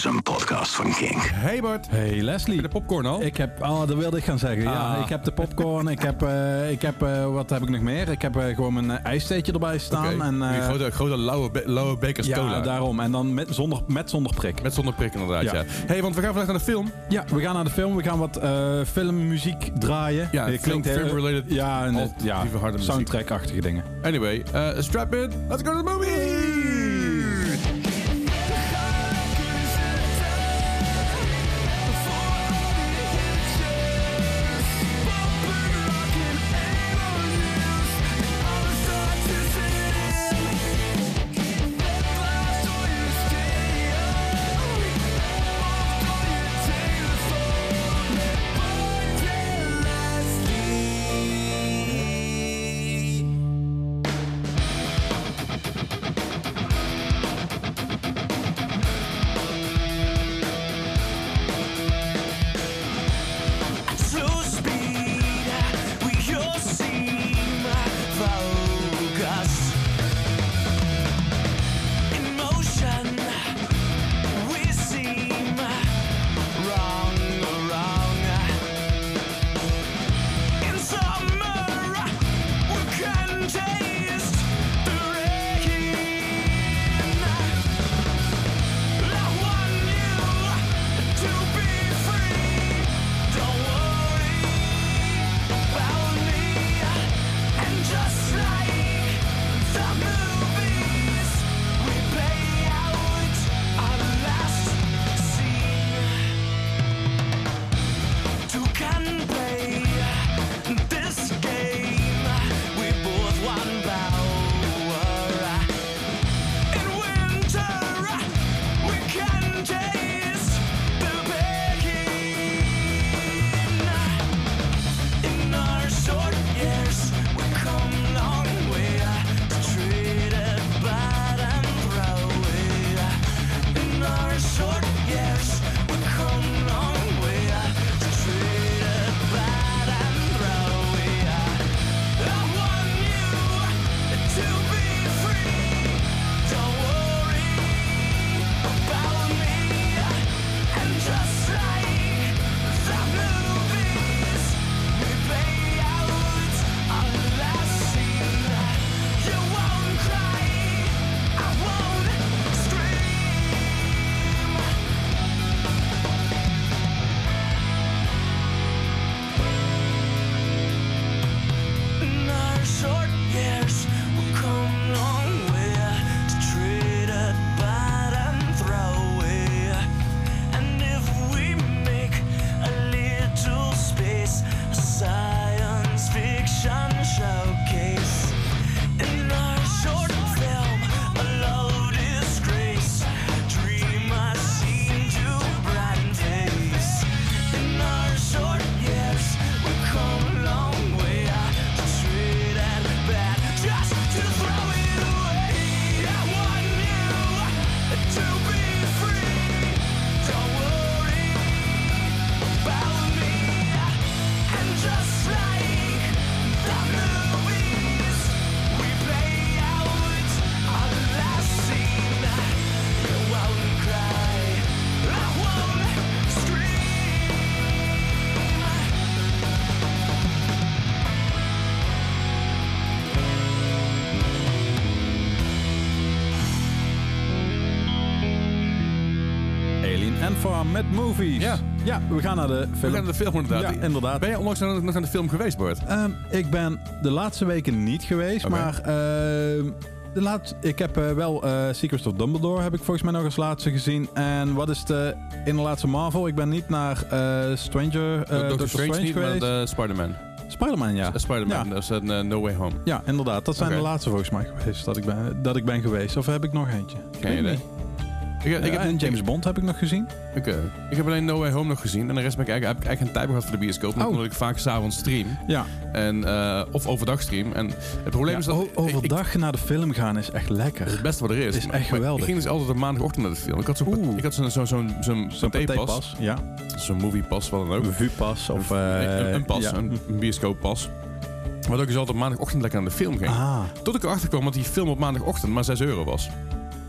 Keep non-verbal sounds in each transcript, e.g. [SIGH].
is een podcast van King. Hey Bart. Hey Leslie. De popcorn al? Ik heb, oh, dat wilde ik gaan zeggen. Ja, Ah. ik heb de popcorn. ik heb, eh, ik heb eh, wat heb ik nog meer? Ik heb eh, gewoon mijn uh, ijstheetje erbij staan. En, eh, Die grote, grote lauwe, be- lauwe bekers ja, cola. daarom. En dan met zonder, met zonder prik. Met zonder prik inderdaad, ja. Ja. hey, want we gaan vandaag naar de film. Ja, we gaan naar de film. We gaan wat eh, filmmuziek draaien. Ja, Eh, film- heel- film-related, Ja, en, het- ja lieve harde muziek. soundtrack-achtige dingen. Anyway, uh, strap in. Let's go to the movie! Met movies. Ja. Ja, we gaan naar de We film. gaan naar de film inderdaad. Ja, inderdaad. Ben je onlangs nog naar de film geweest, Bart? Ehm, ik ben de laatste weken niet geweest, maar ehm, de laat, ik heb eh, wel eh Secrets of Dumbledore heb ik volgens mij nog als laatste gezien. En wat is de in de laatste Marvel? Ik ben niet naar eh, Stranger, eh Doctor, Strange, niet, maar geweest. de Spider-Man. Spider-Man, ja. Spider-Man, Ja. dat is een No Way Home. Ja, inderdaad. Dat zijn de laatste volgens mij geweest dat ik ben, dat ik ben geweest. Of heb ik nog eentje? Geen idee. Ik, ik, Ja, heb, en James ik, Bond heb ik nog gezien. oké. ik heb alleen No Way Home nog gezien. En de rest ben ik eigenlijk, heb ik eigenlijk geen tijd meer gehad voor de bioscoop. Oh. Omdat ik vaak s'avonds stream. Ja. En, eh, of overdag stream. En het probleem is dat... o- ik- ik- overdag naar de film gaan is echt lekker. het beste wat er is. Is echt Maar geweldig. Ik ging dus altijd op maandagochtend naar de film. Ik had zo'n Oeh. ik had zo'n zo'n zo'n Ja. Zo'n movie-pas, wat dan ook. Een vuurpas of... een, eh, een pas, ja. een, een bioscooppas. Waardoor ik dus altijd op maandagochtend lekker naar de film ging. Ah, Tot ik erachter kwam dat die film op maandagochtend maar 6 euro was.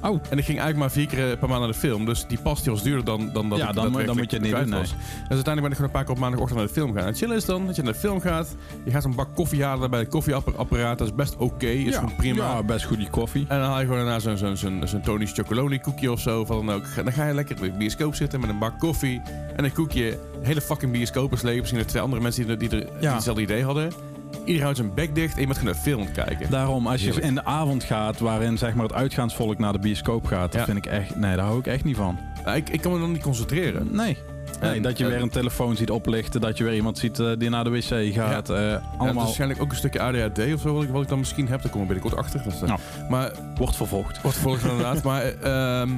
Oh, En ik ging eigenlijk maar vier keer per maand naar de film. Dus die pas die was duurder dan, dan dat Ja, ik dan dan moet je het niet doen, nee. Dus uiteindelijk ben ik gewoon een paar keer op maandagochtend naar de film gaan. En chill is dan dat je naar de film gaat. Je gaat zo'n bak koffie halen bij het koffieapparaat. Dat is best oké. is ja, gewoon prima. Ja, best goed die koffie. En dan haal je gewoon daarna zo'n zo'n zo'n zo'n Tony's Chocolonely koekje of zo. Van dan, ook. dan ga je lekker in de bioscoop zitten met een bak koffie en een koekje. De hele fucking bioscoop is leeg. Misschien er twee andere mensen die, die, er, die hetzelfde idee hadden. Iedereen houdt zijn bek dicht en je bent gewoon een film kijken. Daarom, als je in de avond gaat, waarin zeg maar het uitgaansvolk naar de bioscoop gaat, dat Ja. vind ik echt, nee, daar hou ik echt niet van. Nou, ik, ik kan me dan niet concentreren. Nee. Nee, En, dat je eh, weer een telefoon ziet oplichten, dat je weer iemand ziet eh, die naar de wc gaat. eh, Ja, het is allemaal waarschijnlijk ook een stukje ADHD of zo, wat ik, wat ik dan misschien heb. Daar kom ik binnenkort achter. Dus, eh, Nou. Maar, wordt vervolgd. wordt vervolgens inderdaad. [LAUGHS] Maar ehm,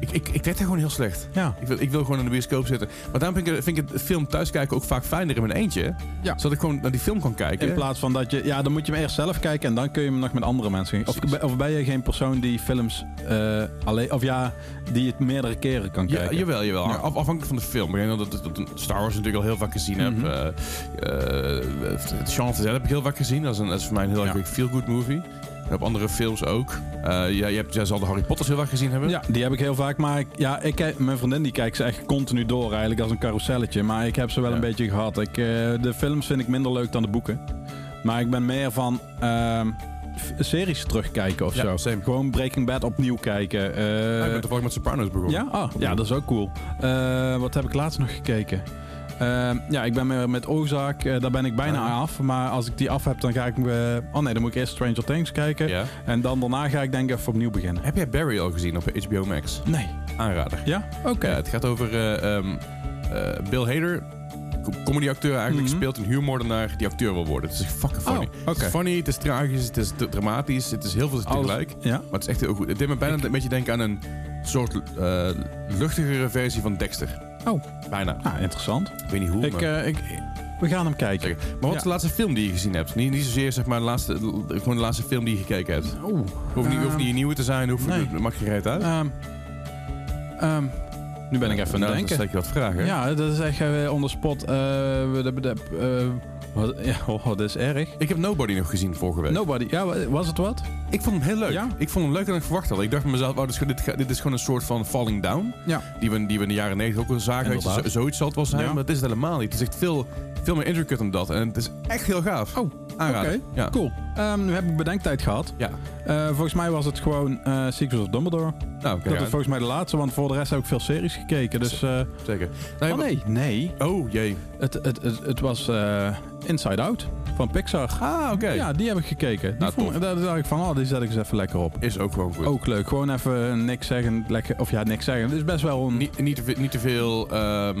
ik, ik, ik deed het gewoon heel slecht. Ja. Ik wil, ik wil gewoon in de bioscoop zitten. Maar daarom vind ik, vind ik het film thuis kijken ook vaak fijner in mijn eentje. Ja. Zodat ik gewoon naar die film kan kijken. In plaats van dat je, ja, dan moet je hem eerst zelf kijken en dan kun je hem nog met andere mensen. Of, of ben je geen persoon die films eh, alleen, of ja, die het meerdere keren kan Ja, kijken? jawel, jawel. Ja. Af, afhankelijk van de film. Ik denk dat, dat, dat Star Wars natuurlijk al heel vaak gezien heb. Eh, eh, het Dead heb ik heel vaak gezien. Dat is, een, dat is voor mij een heel Ja. erg feel-good movie. Op andere films ook. Eh ja, je hebt, jij zal de Harry Potters heel vaak gezien hebben. Ja, die heb ik heel vaak. Maar ik, ja, ik, mijn vriendin die kijkt ze echt continu door eigenlijk als een carouselletje. Maar ik heb ze wel Ja. een beetje gehad. Ik, eh, de films vind ik minder leuk dan de boeken. Maar ik ben meer van ehm, series terugkijken of Ja, zo. same. Gewoon Breaking Bad opnieuw kijken. Eh, Ja, ik ben toevallig met Sopranos begonnen. ja? Oh, ja, dat is ook cool. Eh, wat heb ik laatst nog gekeken? Ehm, ja, ik ben met Ozark. eh, daar ben ik bijna Ah. af. Maar als ik die af heb, dan ga ik... oh nee, dan moet ik eerst Stranger Things kijken. Ja. En dan daarna ga ik denk ik even opnieuw beginnen. Heb jij Barry al gezien op HBO Max? Nee. Aanrader. Ja? Oké. Ja, het gaat over eh, ehm, eh, Bill Hader. co- Comedyacteur eigenlijk. Mhm. Speelt een huurmoordenaar die acteur wil worden. Het is fucking funny. Oh, Het is funny, het is tragisch, het is dramatisch. Het is heel veel Alles- tegelijk. Ja? Maar het is echt heel goed. Het deed me bijna een beetje denken aan een soort eh, luchtigere versie van Dexter. Oh. Bijna. Ah, interessant. Ik weet niet hoe, Ik, maar... eh, ik, we gaan hem kijken. Zeker. Maar wat Ja. is de laatste film die je gezien hebt? Niet, niet zozeer zeg maar de laatste, gewoon de laatste film die je gekeken hebt. Oeh. Hoeft niet, hoeft Ehm, niet een nieuwe te zijn, hoeft nee. het mag je uit. Ehm, ehm, nu ben ik even aan Nou, het Dan denken. stel ik je wat vragen. Ja, dat is echt uh, on the spot. eh, de- de- de- wat, ja, [LAUGHS] oh, dat is erg. Ik heb Nobody nog gezien vorige week. Nobody. Ja, wa- was het wat? Ik vond hem heel leuk. Ja? Ik vond hem leuker dan ik verwacht had. Ik dacht mezelf, oh, dit, is, gewoon- dit, is gewoon een soort van falling down. Ja. Die we, die we in de jaren 90 ook al zagen. Zo- zoiets zal het wel zijn, Ja. maar het is het helemaal niet. Het is echt veel, veel meer intricate dan dat. En het is echt heel gaaf. Oh, Aanraden. oké. Cool. Ehm, nu heb ik bedenktijd gehad. Ja. Eh, volgens mij was het gewoon eh Secrets of Dumbledore. Nou, dat is volgens mij de laatste, want voor de rest heb ik veel series gekeken. Dus, eh, zeker. Nee, oh nee, nee. Oh, jee. Het, het, het, het was Inside Out van Pixar. Ah, oké. Ja, die heb ik gekeken. Die Nou, vond, daar dacht ik van, oh, die zet ik eens even lekker op. Is ook gewoon goed. Ook leuk. Gewoon even niks zeggen. Lekker, of ja, niks zeggen. Het is best wel een... Niet, niet, te, veel- niet te veel... ehm,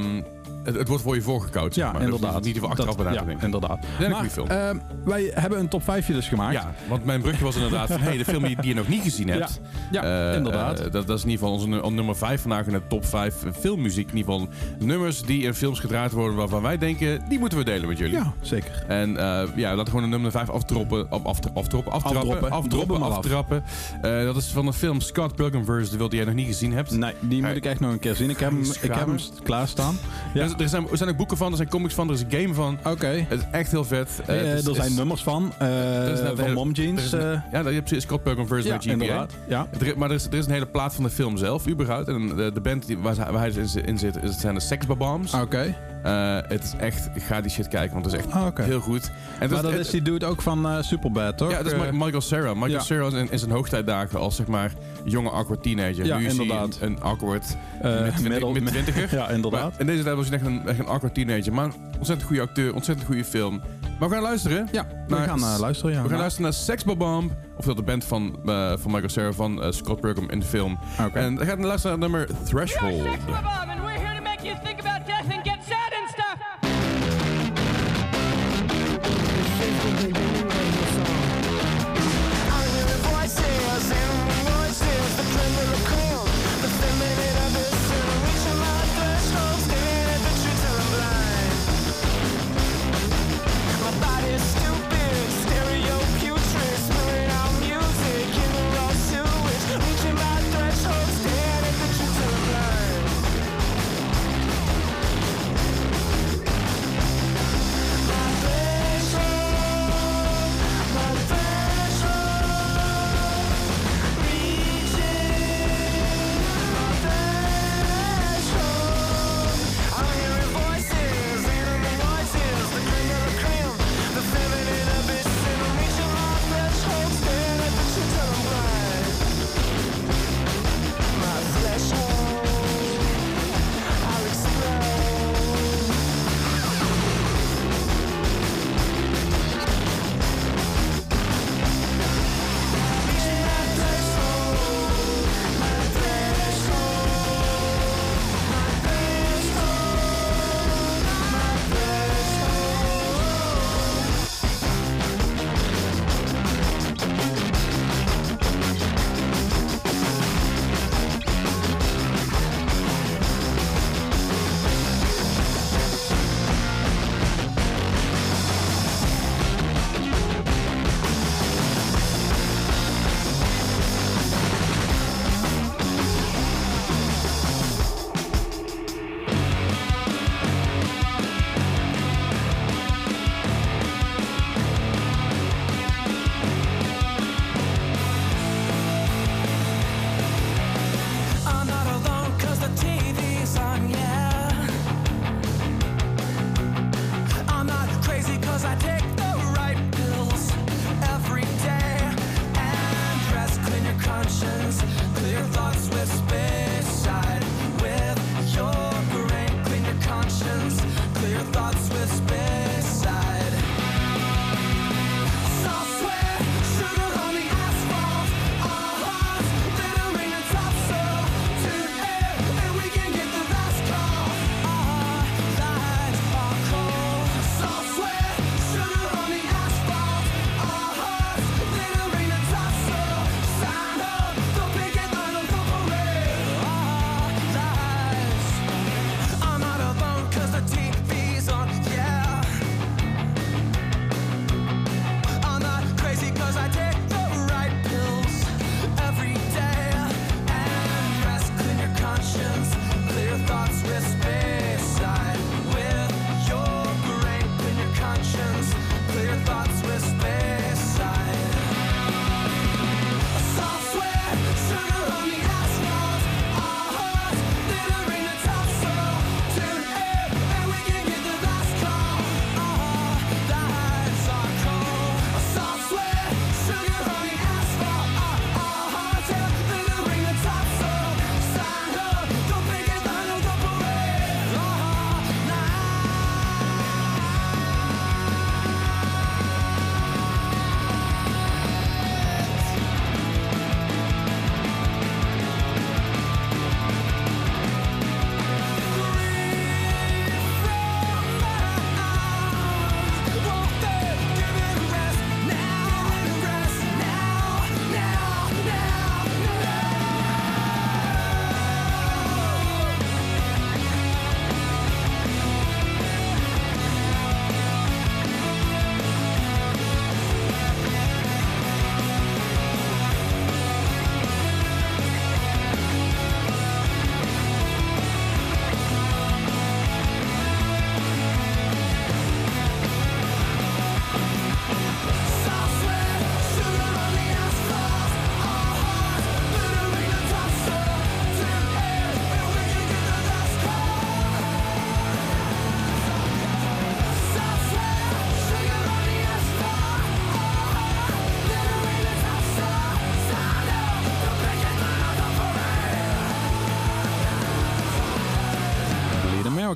het, het wordt voor je voorgekoud, zeg ja, maar. Dus inderdaad. Niet te veel achteraf Dat- Ja, denken. inderdaad. Een Maar, goede film. ehm, wij hebben een top 5 dus gemaakt. Ja, want mijn brugje was inderdaad van... [LAUGHS] hey, de film die, die je nog niet gezien hebt... Ja, Eh, inderdaad. eh, dat, dat is in ieder geval onze nu- nummer 5 vandaag in de top 5 filmmuziek. In ieder geval nummers die in films gedraaid worden waarvan wij denken, die moeten we delen met jullie. ja, zeker. En eh, ja, laten we gewoon de nummer 5 aftroppen. Af, af, aftroppen, aftrappen. Afdroppen. Aftrappen. Dat is van de film Scott Pilgrim vs. The World die jij nog niet gezien hebt. Nee, die moet ik echt nog een keer zien. Ik heb hem, ik heb hem klaarstaan. [LAUGHS] Ja. Er zijn, er zijn ook boeken van, er zijn comics van, er is een game van. Oké. Het is echt heel vet. Eh, Eh, is- er zijn is- nummers van. eh, is van hele- Mom Jeans. een- ja, je hebt precies Scott Pilgrim vs. ja, inderdaad. Ja. Er- maar er is, er is een hele plaat van de film zelf, überhaupt. En de, de band die, waar, hij dus in, in zit, zijn de Sex Bombs. Oké. Eh, het is echt, ga die shit kijken, want het is echt Ah, heel goed. En Maar dat is die dude ook van eh, Superbad, toch? Ja, dat is Eh, Mi- Michael Cera. Michael ja. Cera is in, in zijn hoogtijdagen als zeg maar jonge awkward teenager. Ja, nu is inderdaad. hij een, een awkward mid- twintiger. [LAUGHS] ja, inderdaad. Maar in deze tijd was hij echt een, echt een awkward teenager. Maar ontzettend goede acteur, ontzettend goede film. Maar we gaan luisteren. ja, we gaan eh, luisteren. Ja. We gaan luisteren naar Sex Bomb. Of dat de band van, eh, van Michael Cera van Scott Pilgrim in de film. Oké. En we gaan luisteren naar nummer Threshold.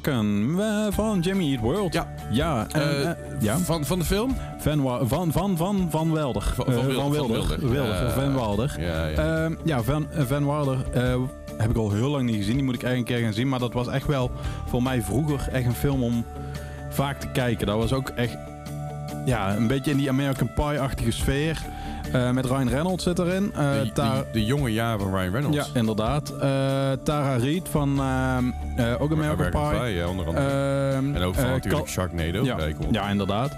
Eh, van Jimmy Eat World. Ja. Ja, en, Eh, eh, ja. Van, van de film? Van, van, van, van, van Welder. Van- van van Wilder. Wilder. Wilder, Ja. Van Wilder. Ja, ja. Ehm, ja, Van, Van Wilder heb ik al heel lang niet gezien. Die moet ik eigenlijk een keer gaan zien. Maar dat was echt wel voor mij vroeger echt een film om vaak te kijken. Dat was ook echt ja, een beetje in die American Pie-achtige sfeer. Eh, met Ryan Reynolds zit erin. Eh, de, de, de jonge jaren van Ryan Reynolds. ja, inderdaad. Eh, Tara Reid van ehm, eh, ook American, Pie. ja, onder andere. Ehm, en ook van natuurlijk Cal- Sharknado. ja, ja, inderdaad.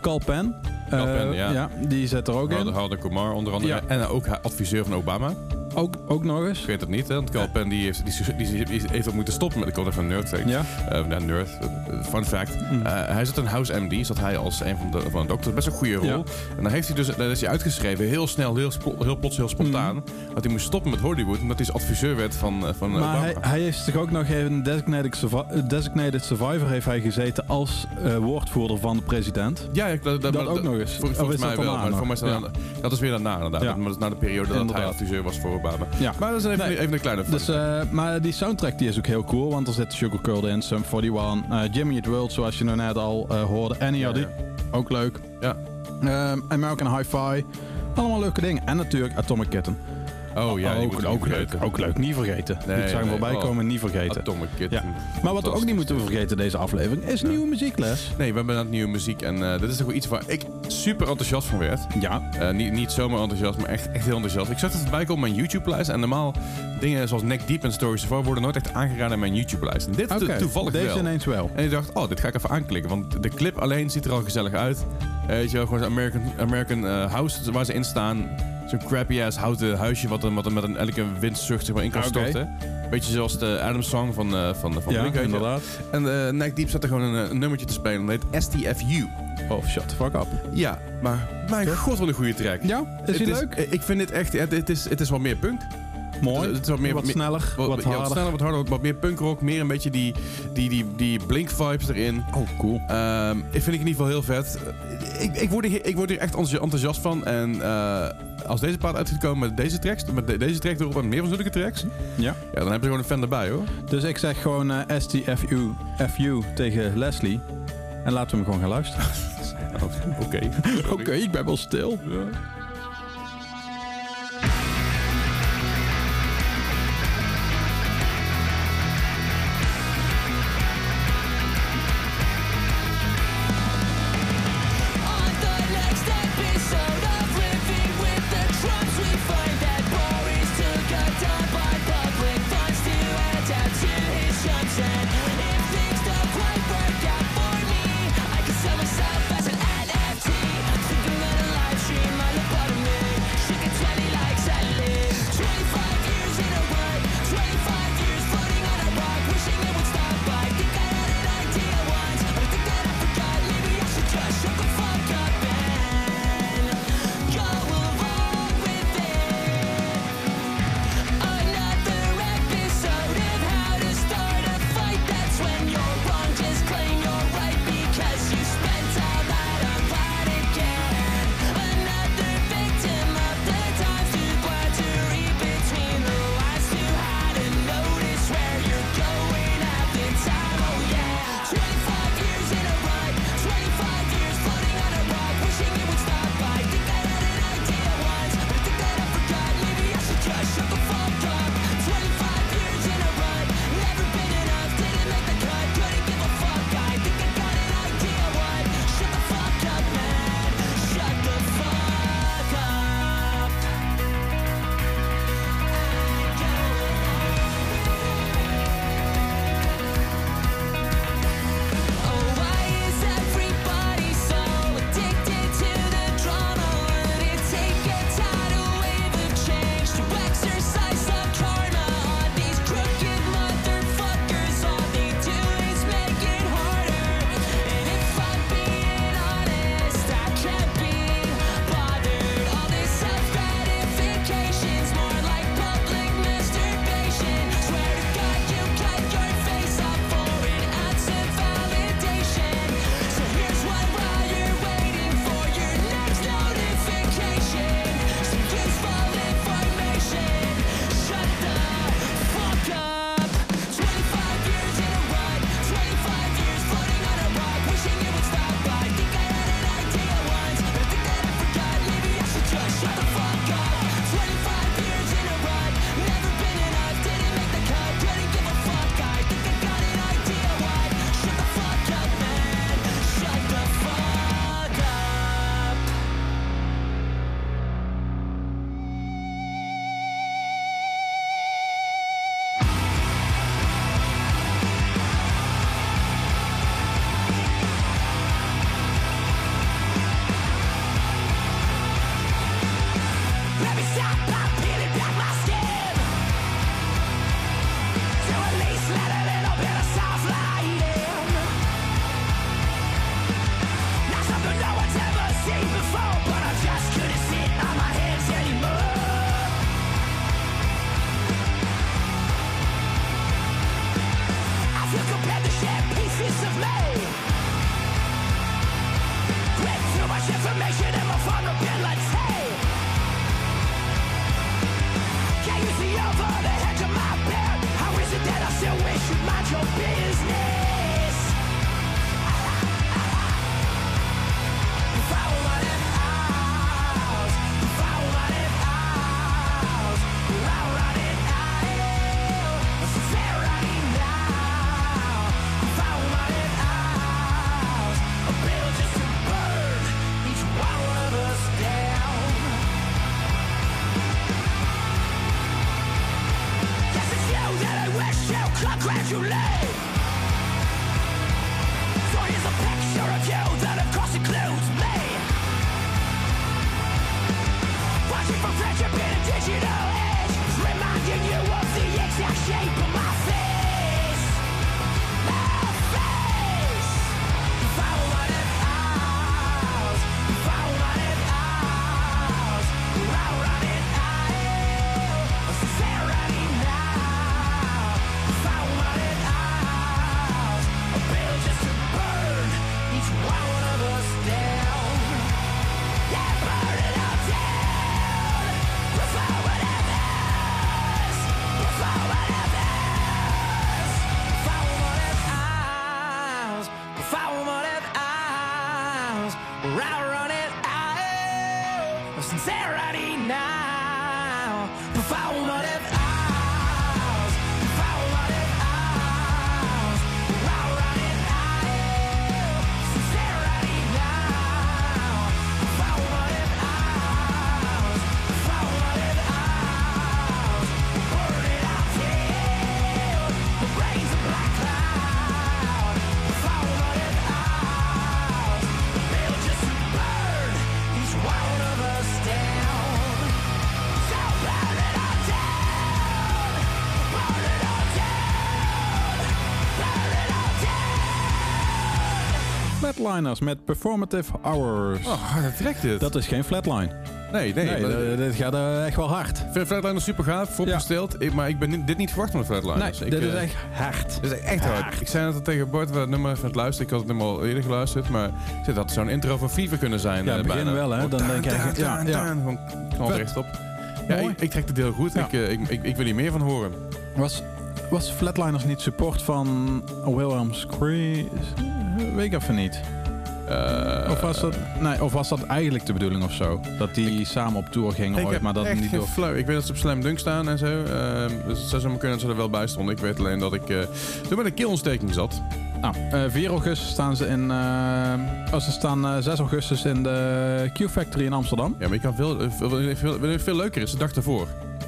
Cal Penn. Cal Penn, ja. Die zit er ook in. Harder, Kumar onder andere. Ja. En ook adviseur van Obama. Ook, ook nog eens. Vergeet het niet, hè? Want Cal Penn die heeft, die, die, die heeft ook moeten stoppen met de content van Nerd. Ja. Nou, nerd. Eh, fun fact. Mm. Eh, hij zat in House MD, zat hij als een van de, van de dokters. Best een goede rol. Ja. En dan heeft hij dus, dan is hij uitgeschreven, heel snel, heel, plots, heel spontaan. Dat hij moest stoppen met Hollywood, omdat hij adviseur werd van, van Maar Obama. hij, hij heeft zich ook nog even een designated, survi- designated survivor heeft hij gezeten als woordvoerder van de president. ja, ja, dat, Dat ook nog eens. Volgens mij wel, maar voor mij is dat, Ja. dan- dat is weer daarna inderdaad. Ja. Maar dat is na de periode dat hij adviseur was voor Obama. Ja. Maar dat is even, Nee. even een kleine Dus, eh, maar die soundtrack die is ook heel cool, want er zit Sugar Curled in, Sum 41, eh, Jimmy Eat World, zoals je nou net al eh, hoorde, Ja, ja. ook leuk. Ja. Ehm, American Hi-Fi, allemaal leuke dingen. En natuurlijk Atomic Kitten. Oh ja, die ook, we ook leuk, ook leuk, niet vergeten. Nee, ik zag hem nee, voorbij oh. komen, niet vergeten. Atomic Kitten. Maar wat we ook niet moeten vergeten deze aflevering, is Ja. nieuwe muziekles. Nee, we hebben net nieuwe muziek en eh dit is toch wel iets waar ik super enthousiast van werd. Ja, Eh, niet, niet zomaar enthousiast, maar echt, echt heel enthousiast. Ik zag het komen op mijn YouTube-lijst. En normaal dingen zoals Neck Deep en Stories worden nooit echt aangeraden in mijn YouTube-lijst. En dit to- oké. toevallig Deze wel. ineens wel. En ik dacht, oh, dit ga ik even aanklikken. Want de clip alleen ziet er al gezellig uit. Eh, weet je wel, gewoon American, American House waar ze in staan. Zo'n crappy-ass houten huisje wat, er- wat er met een elke windzucht zeg maar, in kan Oké. storten. Beetje zoals de Adams Song van, eh van, van Ja, Blink, inderdaad. En eh Neck Deep zat er gewoon een, een nummertje te spelen. Dat heet STFU. Oh, shut the fuck up. Ja, maar mijn god, wat een goede track. Ja, is Het die leuk? Ik vind dit echt... Het, het is, het is wat meer punk. Mooi. Het is wat meer... wat sneller, wat, wat ja, harder. sneller, wat harder, wat meer punkrock. Meer een beetje die, die, die, die Blink-vibes erin. Oh, cool. Ehm, ik vind ik in ieder geval heel vet. Ik, ik, word, hier, ik word hier echt enthousi- enthousiast van. En eh, als deze paard uit gaat komen met deze tracks, met de- deze track erop en meer van zulke tracks, Ja. ja, dan heb je gewoon een fan erbij hoor. Dus ik zeg gewoon eh, STFU FU tegen Leslie. En laten we hem gewoon gaan luisteren. [LAUGHS] Oké. [LAUGHS] Oké, ik ben wel stil. On Flatliners met Performative Hours. Oh, dat trekt dit. Dat is geen flatline. nee, nee. Nee, maar- dat- dit gaat eh, echt wel hard. Ik vind Flatliners super gaaf, vooropgesteld. Ik- Maar ik ben dit- dit niet verwacht van de Flatliners. Nee, Ik, dit is eh, echt hard. Dit is echt hard. Ik zei net al tegen Bart, we het nummer even aan het luisteren. Ik had het nummer al eerder geluisterd, maar ik dat zou een intro van Fever kunnen zijn. Ja, eh, begin bijna. wel, hè. Dan denk echt, ja, ja. Gewoon rechtop. Ja, ik, ik trek het heel goed. Ja. Ik, eh, ik, ik, ik wil hier meer van horen. Was, was Flatliners niet support van Williams Cree? Weet ik even niet. Eh, Of was, dat, nee, of was dat eigenlijk de bedoeling of zo? Dat die samen op tour gingen ik ooit, heb maar dat echt niet geen door... Ik weet dat ze op Slam Dunk staan en zo. Ehm, dus het zou zomaar kunnen dat ze er wel bij stonden. Ik weet alleen dat ik eh, toen met een keelontsteking zat. Nou, eh, 4 augustus staan ze in... eh, oh, ze staan eh, 6 augustus in de Q-Factory in Amsterdam. Ja, maar ik kan veel, eh, veel, veel, veel, veel leuker is de dag ervoor.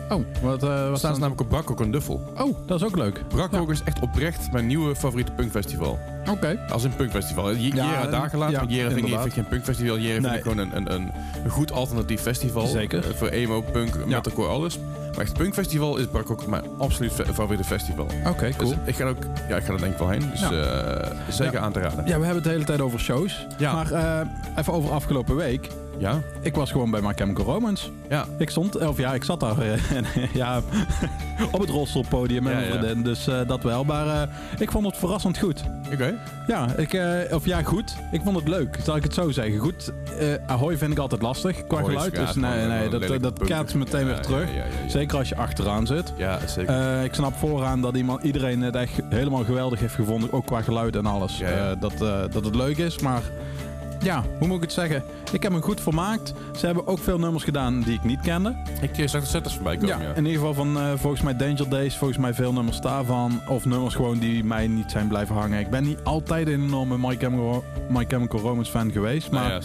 Oh, wat, eh We wat staan ze namelijk op Brakhoek en Duffel. Oh, dat is ook leuk. Brakhoek is echt oprecht mijn nieuwe favoriete punkfestival. Oké. Als een punkfestival. J- Ja, Jera dagen later. ja, want Jera vind ik vind geen punkfestival. Jera vind Nee. ik gewoon een, een, een, goed alternatief festival. Zeker. Eh, voor emo, punk, Ja. metalcore, alles. Maar echt punkfestival is Brakhoek mijn absoluut fa- favoriete festival. Oké, cool. Dus ik ga, ook, ja, ik ga er denk ik wel heen. Dus Ja. eh, zeker Ja. aan te raden. Ja, we hebben het de hele tijd over shows. Ja. Maar eh, even over afgelopen week. Ja? Ik was gewoon bij My Chemical Romance. Ja. Ik stond, of ja, ik zat daar eh, [LAUGHS] en, ja, [LAUGHS] op het rolstoelpodium met Ja, mijn ja. vriendin. Dus eh, dat wel. Maar eh, ik vond het verrassend goed. Oké. Ja, ik, eh, of ja, goed. Ik vond het leuk, zal ik het zo zeggen. Goed, eh Ahoy vind ik altijd lastig qua Ahoy geluid. dus nee, nee, dat, dat kaatst meteen weer terug. Zeker als je achteraan zit. Ja, zeker. Eh, ik snap vooraan dat iemand, iedereen het echt helemaal geweldig heeft gevonden. Ook qua geluid en alles. Eh, dat, eh, dat het leuk is. Maar ja, hoe moet ik het zeggen? Ik heb hem goed vermaakt. Ze hebben ook veel nummers gedaan die ik niet kende. ik eh, zag de setters voorbij komen. Ja, Ja, in ieder geval van eh, volgens mij Danger Days. Volgens mij veel nummers daarvan. Of nummers gewoon die mij niet zijn blijven hangen. Ik ben niet altijd een enorme My Chemical, My Chemical Romance fan geweest. Nou Maar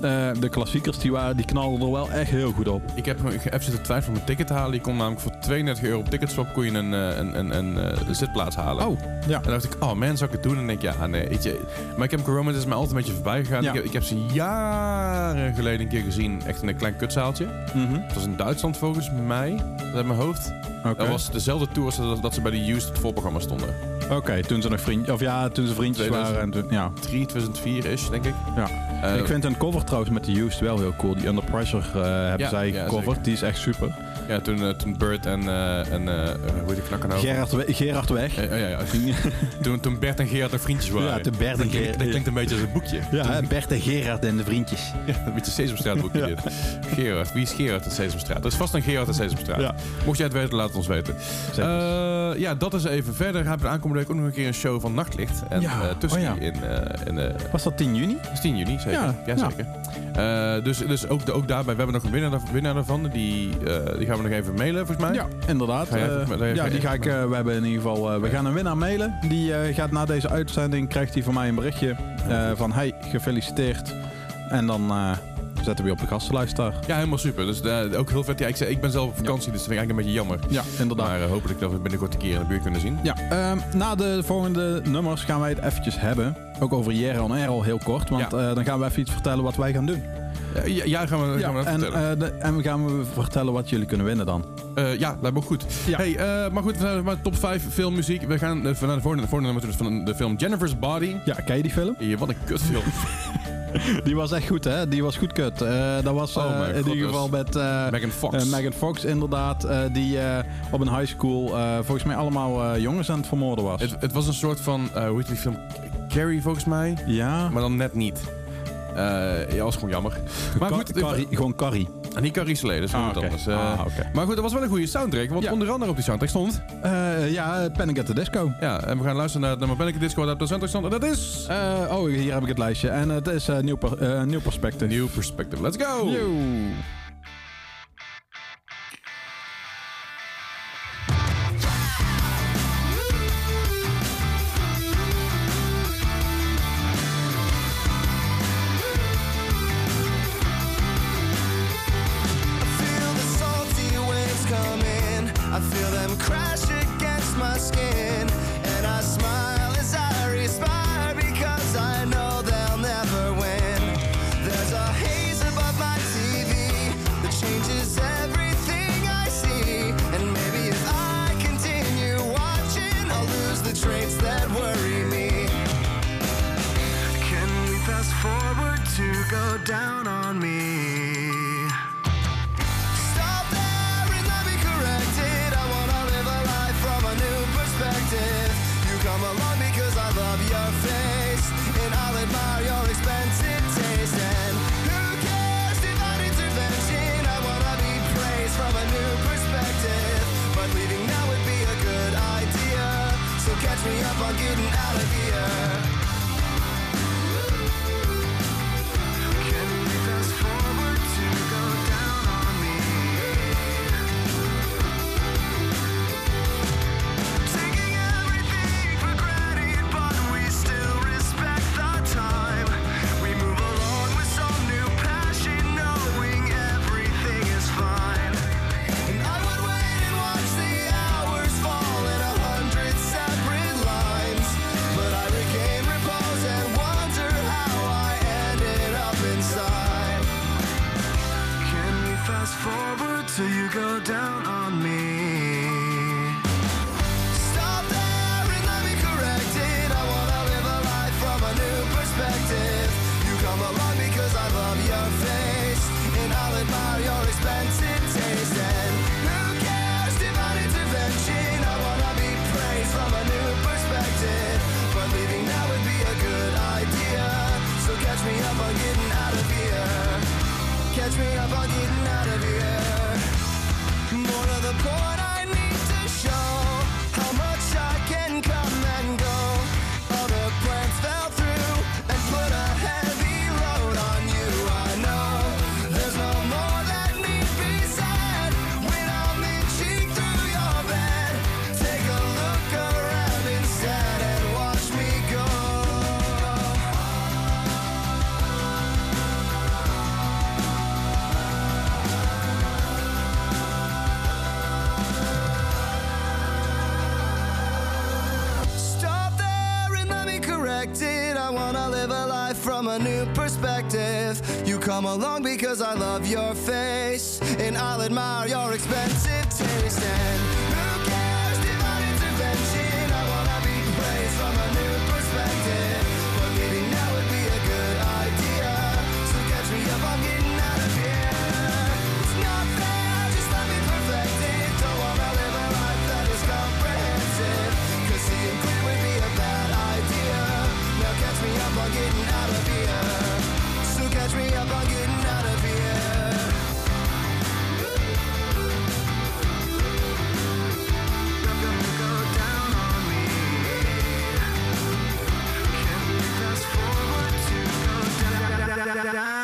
ja, eh, de klassiekers die, waren, die knalden er wel echt heel goed op. Ik heb even zitten twijfelen om een ticket te halen. Je kon namelijk voor 32 euro op Ticketswap kon je een, een, een, een, zitplaats halen. Oh, ja. En dan dacht ik, oh man, zou ik het doen? En dan denk ik, ja, nee, ik heb Romance is mij altijd een beetje voorbij gegaan. Ja. Ik, heb, ze jaren geleden een keer gezien, echt in een klein kutzaaltje. Mhm. Het was in Duitsland volgens mij, dat uit mijn hoofd. Dat was dezelfde tour als dat, dat ze bij de Used het voorprogramma stonden. Oké, toen ze nog vriendjes, of ja, toen ze vriendjes 2000. waren. En toen, ja. 3, 2004 is, denk ik. Ja. Eh, ik vind hun cover trouwens met de Used wel heel cool. Die Under Pressure eh, hebben Ja, zij gecoverd. die is echt super. Ja, toen, eh, toen Bert en, eh, en eh, hoe heet die knakker nou? Gerard, We- Gerard Weg. Eh, ja, ja. [LAUGHS] toen, toen Bert en Gerard er vriendjes waren. Ja, de Bert en dat, klinkt, Gerard. dat klinkt een beetje als een boekje. Ja, Bert en Gerard en de vriendjes. [LAUGHS] Ja, een beetje Sesamstraat boekje Ja. dit. Gerard, wie is Gerard uit Sesamstraat? Er is vast een Gerard uit Sesamstraat. Ja. Mocht jij het weten, laat het ons weten. Ja, dat is even verder. Hebben we de aankomende week ook nog een keer een show van Nachtlicht. En Ja, tussen oh ja. in, in Was dat 10 juni? dat is 10 juni, zeker. Ja, Ja, ja. zeker. Dus dus ook, ook daarbij, we hebben nog een winnaar, winnaar daarvan. Die, die gaan we nog even mailen, volgens mij. Ja, inderdaad. Ga jij Eh, even- ja, die ga ik. eh, we hebben in ieder geval. eh, we gaan een winnaar mailen. Die eh, gaat na deze uitzending krijgt hij van mij een berichtje eh, van hey, gefeliciteerd. En dan, eh, zetten we weer op de gastenlijst daar. Ja, helemaal super. Dus eh, ook heel vet. Ja, ik, zei, ik ben zelf op vakantie, dus dat vind ik eigenlijk een beetje jammer. Ja, inderdaad. Maar eh, hopelijk dat we binnenkort een keer in de buurt kunnen zien. Ja, ehm, na de volgende nummers gaan wij het eventjes hebben. Ook over Jere on Air al heel kort. Want eh, dan gaan we even iets vertellen wat wij gaan doen. Ja, ja, ja, gaan we, gaan we dat en, vertellen. eh, de, en we gaan we vertellen wat jullie kunnen winnen dan. Eh, ja, lijkt me ook goed. Ja. Hey, eh, maar goed, we zijn maar top 5 filmmuziek. We gaan uh, naar de volgende, de volgende nummer dus van de film Jennifer's Body. Ja, ken je die film? Hier, wat een kutfilm. [LAUGHS] Die was echt goed, hè? Die was goed kut. Eh, dat was Oh eh, in ieder geval met eh, Megan Fox. eh, Megan Fox, inderdaad. eh, die eh, op een high school eh, volgens mij allemaal eh, jongens aan het vermoorden was. het, het was een soort van, eh, hoe heet die film? Carrie volgens mij. ja, Maar dan net niet. Eh ja, was gewoon jammer. [LAUGHS] Maar goed, Carrie- gewoon Carrie. en niet Carrie Slade, dat is Ah, anders. Eh, Ah. Maar goed, dat was wel een goede soundtrack. Want Ja. onder andere op die soundtrack stond... Eh, ja, Panic at the Disco. Ja, en we gaan luisteren naar het nummer Panic! at the Disco dat op de soundtrack stond. En dat is... Eh, oh, hier heb ik het lijstje. En het is eh, nieuw, per, eh, nieuw perspectief. New Perspective. Let's go! Yo. Catch me up on getting out of here. Come along because I love your face, and I'll admire your expensive taste. And Tchau. da.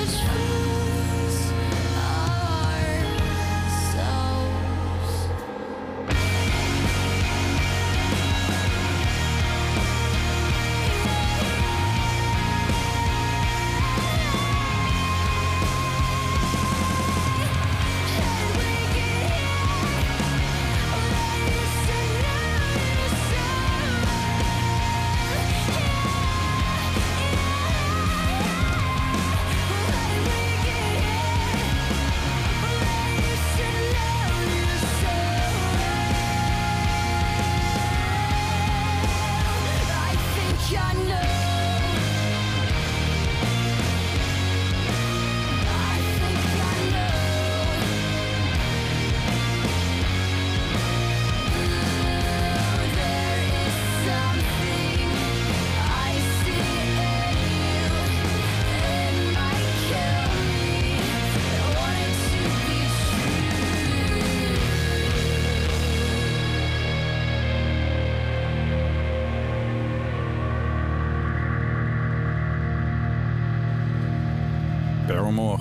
is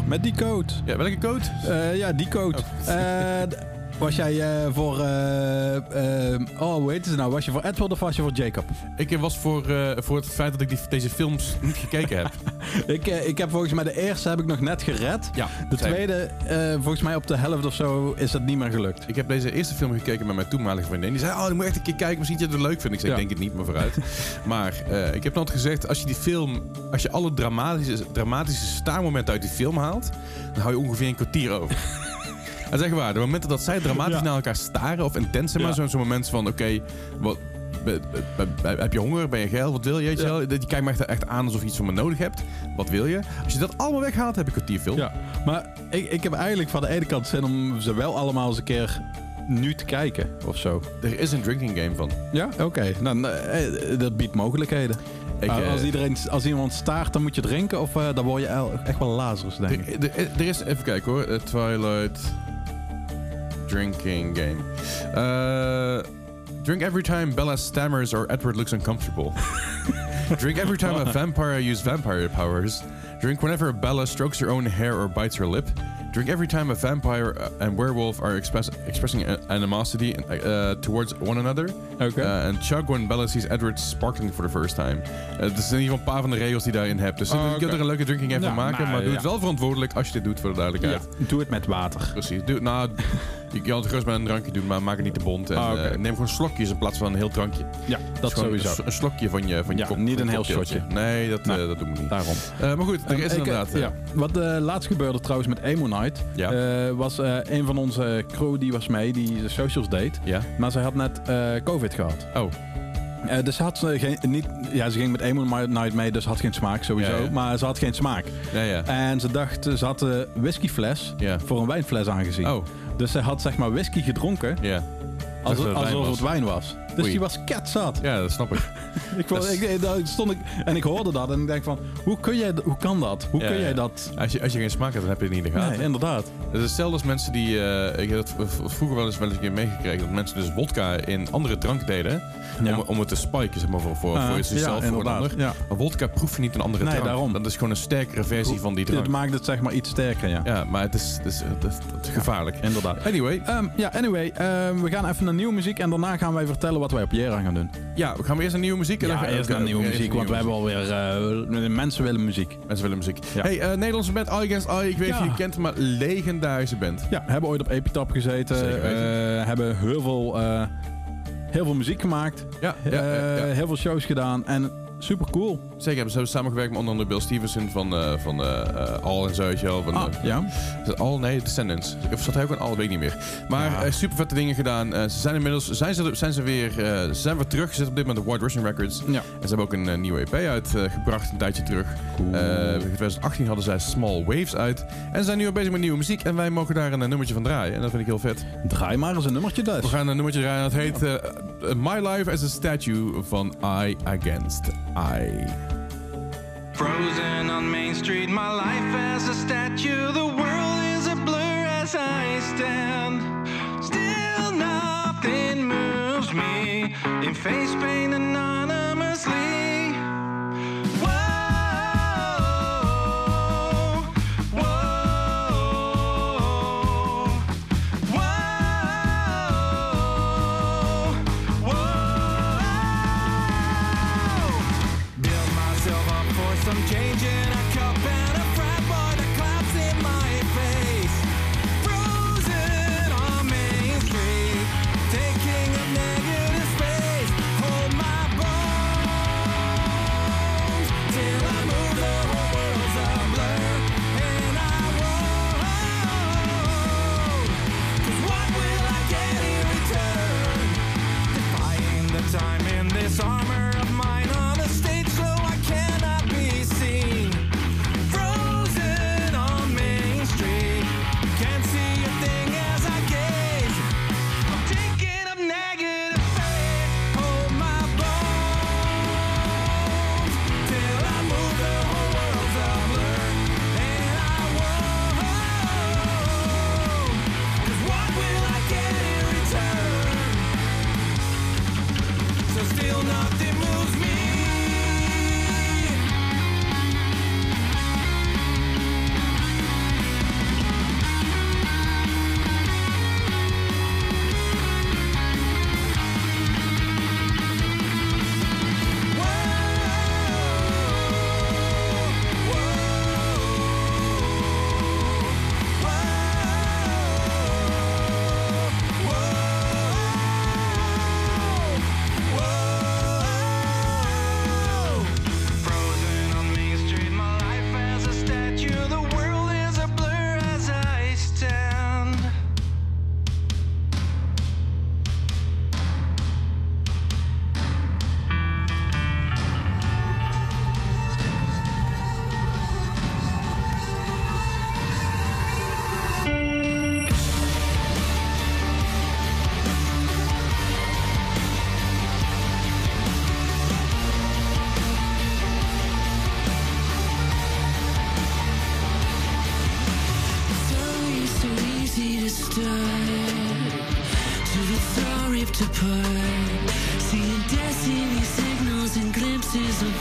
Met die code. Ja, welke code? Eh, ja, die code. Eh, d- was jij eh, voor... eh, eh, oh, hoe heet ze nou? Was je voor Edward of was je voor Jacob? Ik was voor, eh, voor het feit dat ik die, deze films niet gekeken heb. [LAUGHS] [LAUGHS] ik, eh, ik heb volgens mij de eerste heb ik nog net gered. Ja, De tweede, eh, volgens mij op de helft of zo, is het niet meer gelukt. Ik heb deze eerste film gekeken met mijn toenmalige vriendin. Die zei, oh, dan moet je echt een keer kijken. Misschien dat je het leuk vindt. Ik zei, Ja. ik denk het niet, maar vooruit. [LAUGHS] maar eh, ik heb altijd gezegd, als je die film... Als je alle dramatische, dramatische staarmomenten uit die film haalt... dan hou je ongeveer een kwartier over. [LAUGHS] Dat is echt waar. De momenten dat zij dramatisch Ja. naar elkaar staren... of intens, zeg maar, zo'n moment van... Oké, wat... Heb je honger? Ben je geil? Wat wil je? Weet je, wel? je kijkt me echt, echt aan alsof je iets van me nodig hebt. Wat wil je? Als je dat allemaal weghaalt, heb je een kwartier film. Ja, maar ik, ik heb eigenlijk van de ene kant zin om ze wel allemaal eens een keer nu te kijken of zo. Er is een drinking game van. Ja, oké. Nou, eh, dat biedt mogelijkheden. Ik, Ah, eh, als, iedereen, als iemand staart, dan moet je drinken of eh, dan word je echt wel lazers, denk ik. Er, er- er is, even kijken hoor, Twilight Drinking Game. Eh, drink every time Bella stammers or Edward looks uncomfortable. [LAUGHS] drink every time a vampire uses vampire powers. Drink whenever Bella strokes her own hair or bites her lip. Drink every time a vampire uh, and werewolf are express, expressing animosity uh, towards one another. Oké. Uh, and chug when Bella sees Edward sparkling for the first time. Uh, dat zijn in ieder geval een paar van de regels die daarin hebt. Dus Oh, je kunt er een leuke drinking game van maken. maar, Maar, doe ja. het wel verantwoordelijk als je dit doet, voor de ja, doe het met water. Precies. Doe, nou, je kan het gerust met een drankje doen, maar maak het niet te bont. En, Ah, eh, neem gewoon slokjes in plaats van een heel drankje. Ja, dat sowieso. Een, een slokje van je, van je Ja, kop- niet een heel shotje. Nee, dat, Nee. eh, dat doen we niet. Daarom. Eh, maar goed, er Ehm, is ik, inderdaad... ja. Wat laatst gebeurde trouwens met Emo Night, Ja. was een van onze crew die was mee, die de socials deed. ja. Maar ze had net COVID gehad. Oh, dus had ze geen, niet, ja, ze ging met Emo Night mee, dus had geen smaak sowieso. Ja, ja. Maar ze had geen smaak. ja, ja. En ze dacht, ze had de whiskyfles voor een wijnfles aangezien. Oh, Dus ze had zeg maar whisky gedronken ja. alsof het wijn was. Dus Oei. die was ketzat. Ja, dat snap ik. [LAUGHS] Ik, vond- Dat is- ik, daar stond ik, en ik hoorde dat en ik denk van, hoe, kun jij, hoe kan dat? Hoe Ja, kun jij dat? Als je, als je geen smaak hebt, dan heb je het niet in de gaten. Nee, inderdaad. Het is hetzelfde als mensen die... eh, ik heb vroeger wel eens wel eens een keer meegekregen... dat mensen dus wodka in andere drank deden... Ja. Om, om het te spiken, zeg maar, voor, voor, Ah, voor jezelf, ja, voor een ander. Ja. Maar wodka proef je niet een andere Nee, drank. daarom. Dat is gewoon een sterkere versie van die drank. Het maakt het zeg maar iets sterker, ja. Ja, maar het is, het is, het is, het is gevaarlijk. Inderdaad. Anyway, Ehm, ja, anyway, ehm, we gaan even naar nieuwe muziek en daarna gaan wij vertellen wat wij op Jera gaan doen. ja, we gaan we eerst naar nieuwe muziek. en dan Ja, gaan- eerst naar nieuwe muziek, want we hebben alweer... eh, mensen willen muziek. Mensen willen muziek. Ja. Hey, eh, Nederlandse band Against Eye. Ik weet niet of je kent, maar legendarische band. Ja, hebben ooit op Epitap gezeten. Eh, hebben heel veel, heel veel muziek gemaakt. Ja, ja, ja, ja. heel veel shows gedaan. En super cool. Zeker, hebben ze samengewerkt met onder andere Bill Stevenson van, eh van eh, All en zo, weet je wel. Van, Ah, ja. All? Nee, Descendants. Of zat hij ook aan All? Weet ik niet meer. Maar Ja. super vette dingen gedaan. Ze zijn inmiddels zijn ze, zijn ze weer, ze zijn weer terug. Ze zitten op dit moment op White Russian Records. Ja. En ze hebben ook een nieuwe EP uitgebracht een tijdje terug. Cool. In 2018 hadden zij Small Waves uit. En ze zijn nu al bezig met nieuwe muziek. En wij mogen daar een, nummertje van draaien. En dat vind ik heel vet. Draai maar eens een nummertje dus. We gaan een nummertje draaien. Dat heet My Life as a Statue van Eye Against Eye. Frozen on Main Street, my life as a statue. The world is a blur as I stand. Still nothing moves me. In face paint anonymously. This is a.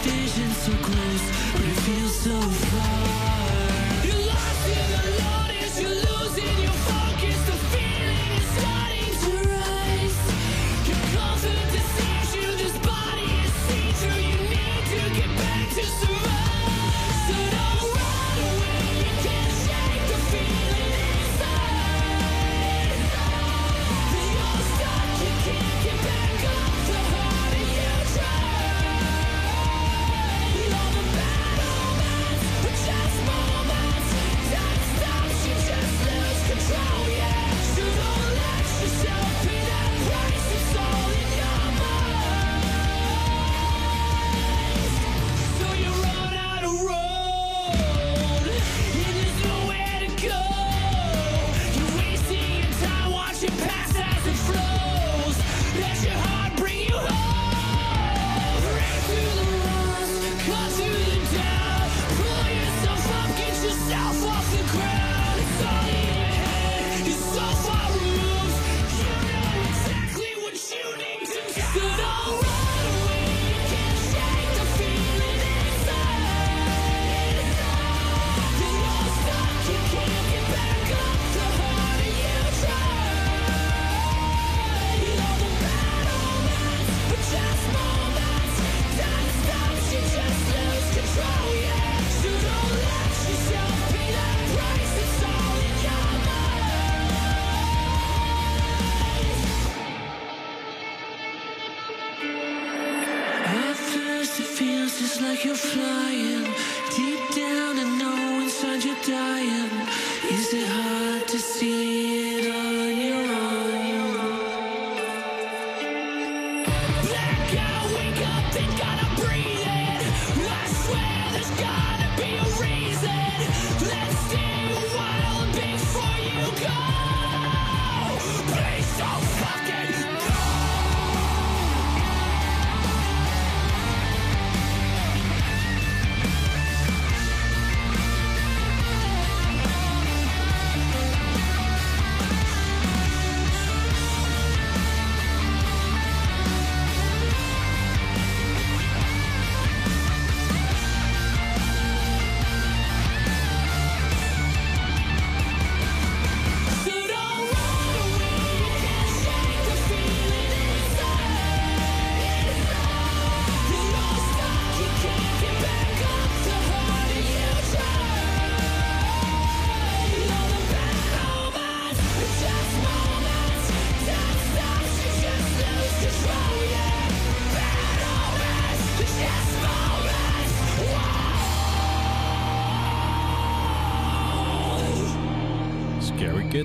Is it hard?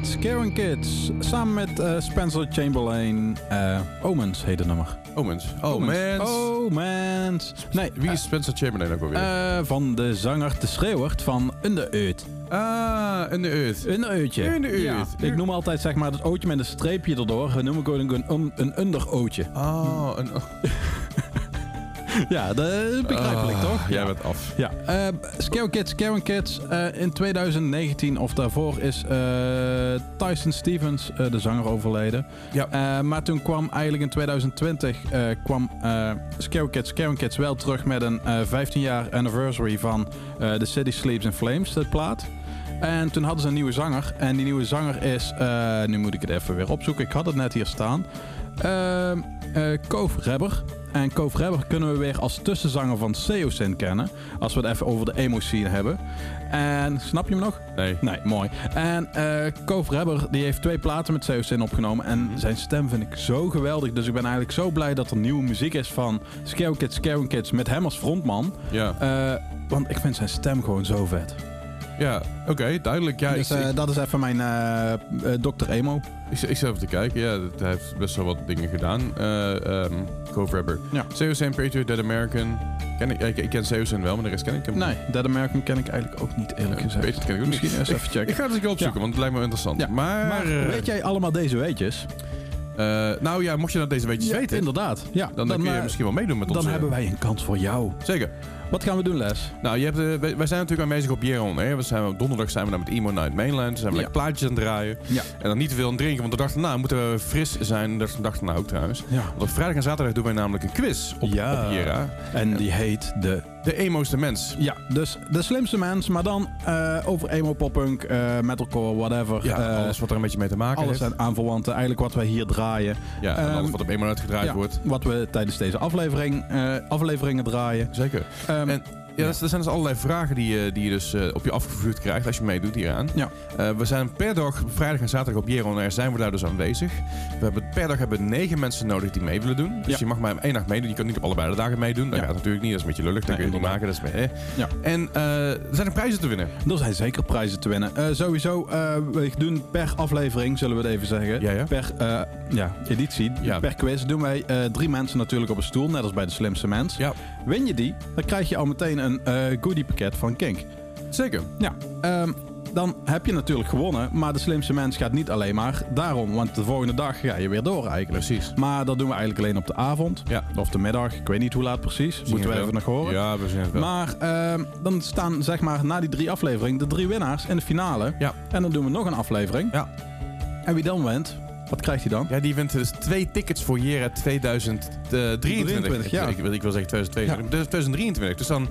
Kids, Karen Kids. Samen met eh, Spencer Chamberlain. eh, Omens heet het nummer. Omens. Oh, man. Omens. Nee, Wie is Spencer Chamberlain ook alweer? eh, van de zanger De Schreeuwert van Undereut. ah, in de Earth. Undereutje. In de Earth. Ja, ik noem altijd zeg maar het ootje met een streepje erdoor. Noem ik ook een, een, een underootje. Oh, een... [LAUGHS] Ja, dat is begrijpelijk Ah, toch? Jij bent af. Ja, eh Scare Kids, Karen Kids. eh, in 2019 of daarvoor is eh, Tyson Stevens, eh, de zanger, overleden. Ja. Eh, maar toen kwam eigenlijk in 2020 eh, kwam eh Scare Kids, Karen Kids wel terug met een eh 15 jaar anniversary van eh The City Sleeps in Flames, de plaat. En toen hadden ze een nieuwe zanger. En die nieuwe zanger is, eh, nu moet ik het even weer opzoeken. Ik had het net hier staan. Eh Koof Rebber. En Koof Rebber kunnen we weer als tussenzanger van Seosin kennen. Als we het even over de emo-scene hebben. En snap je hem nog? Nee. Nee, mooi. En eh Koof Rebber die heeft twee platen met Seosin opgenomen. En zijn stem vind ik zo geweldig. Dus ik ben eigenlijk zo blij dat er nieuwe muziek is van Scare Kids, Scare Kids. Met hem als frontman. Ja, Eh, want ik vind zijn stem gewoon zo vet. Ja oké, duidelijk. Ja, dus ik, eh, ik, dat is even mijn eh, Dr. Emo. ik, ik zit even te kijken. Ja, dat- hij heeft best wel wat dingen gedaan. Eh um, Cove Rapper. Ja. COC Patriot, Dead American. Ken ik, ik, ik ken COC wel, maar de rest ken ik hem Nee, Dead American ken ik eigenlijk ook niet eerlijk gezegd. Patriot ken ik ook niet. Misschien eens even Ik checken. ga het eens een keer opzoeken, Ja. want het lijkt me interessant. Ja, Maar, Maar weet jij allemaal deze weetjes? nou ja, mocht je dat deze weetjes weten, inderdaad. Ja, dan, kun je misschien wel meedoen met ons. dan hebben wij een kans voor jou. Zeker. Wat gaan we doen, Les? Nou, je hebt, eh, wij, wij zijn natuurlijk aanwezig op Jeroen. Hè? We zijn, op donderdag zijn we naar met Emo Night Mainland. Zijn we Ja. lekker plaatjes aan het draaien. Ja. En dan niet te veel aan drinken, want de dag daarna moeten we fris zijn. De dag daarna ook trouwens. Ja. Want op vrijdag en zaterdag doen wij namelijk een quiz op, Ja. op Jera. En die heet de... De emo'ste mens. Ja, dus de slimste mens, maar dan eh, over emo, poppunk, eh metalcore, whatever. Ja, alles wat er een beetje mee te maken alles heeft. aan aanverwanten. Eigenlijk wat wij hier draaien. Ja, en Ehm, alles wat op Emo Night gedraaid Ja, wordt. Wat we tijdens deze aflevering, afleveringen draaien. Zeker. Ehm, En ja, dat, dat zijn dus allerlei vragen die, je- die je dus eh, op je afgevuurd krijgt als je meedoet hieraan. Ja. Eh, we zijn per dag, vrijdag en zaterdag op Jeroen Air zijn we daar dus aanwezig. We hebben, per dag hebben we negen mensen nodig die mee willen doen. Dus Ja. je mag maar één dag meedoen. Je kan niet op allebei de dagen meedoen. Dat Ja. gaat natuurlijk niet. Dat is een beetje lullig. Dat Nee, kun je niet maken. Dat is, eh. Ja. En eh, er zijn er prijzen te winnen. Er zijn zeker prijzen te winnen. Eh, sowieso, eh, we doen per aflevering, zullen we het even zeggen. Ja, ja. Per eh, ja, editie, Ja. per quiz, doen wij eh, drie mensen natuurlijk op een stoel. Net als bij de slimste mens. Ja. Win je die, dan krijg je al meteen een eh goodie pakket van Kink. Zeker. Ja, ehm, dan heb je natuurlijk gewonnen. Maar de slimste mens gaat niet alleen maar daarom. Want de volgende dag ga je weer door eigenlijk. Precies. Maar dat doen we eigenlijk alleen op de avond. Ja. Of de middag. Ik weet niet hoe laat precies. Zien Moeten we even wel. nog horen. Ja, we zien het wel. Maar ehm, dan staan zeg maar na die drie afleveringen de drie winnaars in de finale. Ja. En dan doen we nog een aflevering. Ja. En wie dan wint, wat krijgt hij dan? Ja, die wint dus twee tickets voor Jera 2023. 23, ja. Ik, wil- ik wil zeggen 2022, maar 2023. Dus dan,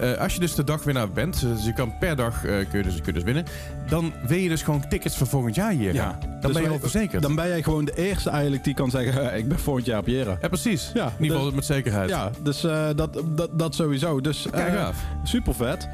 eh, als je dus de dagwinnaar bent, dus je kan per dag eh, kun, je dus, kun je dus winnen, dan win je dus gewoon tickets voor volgend jaar Jera. Ja. Dan Dus ben je al verzekerd. Dan ben jij gewoon de eerste eigenlijk die kan zeggen, "Eh, [LAUGHS] ik ben volgend jaar op Jera. ja, precies. Ja, In ieder geval dus- met zekerheid. Ja, dus eh, dat, dat, dat sowieso. Dus, Kijk eh, af. Super vet.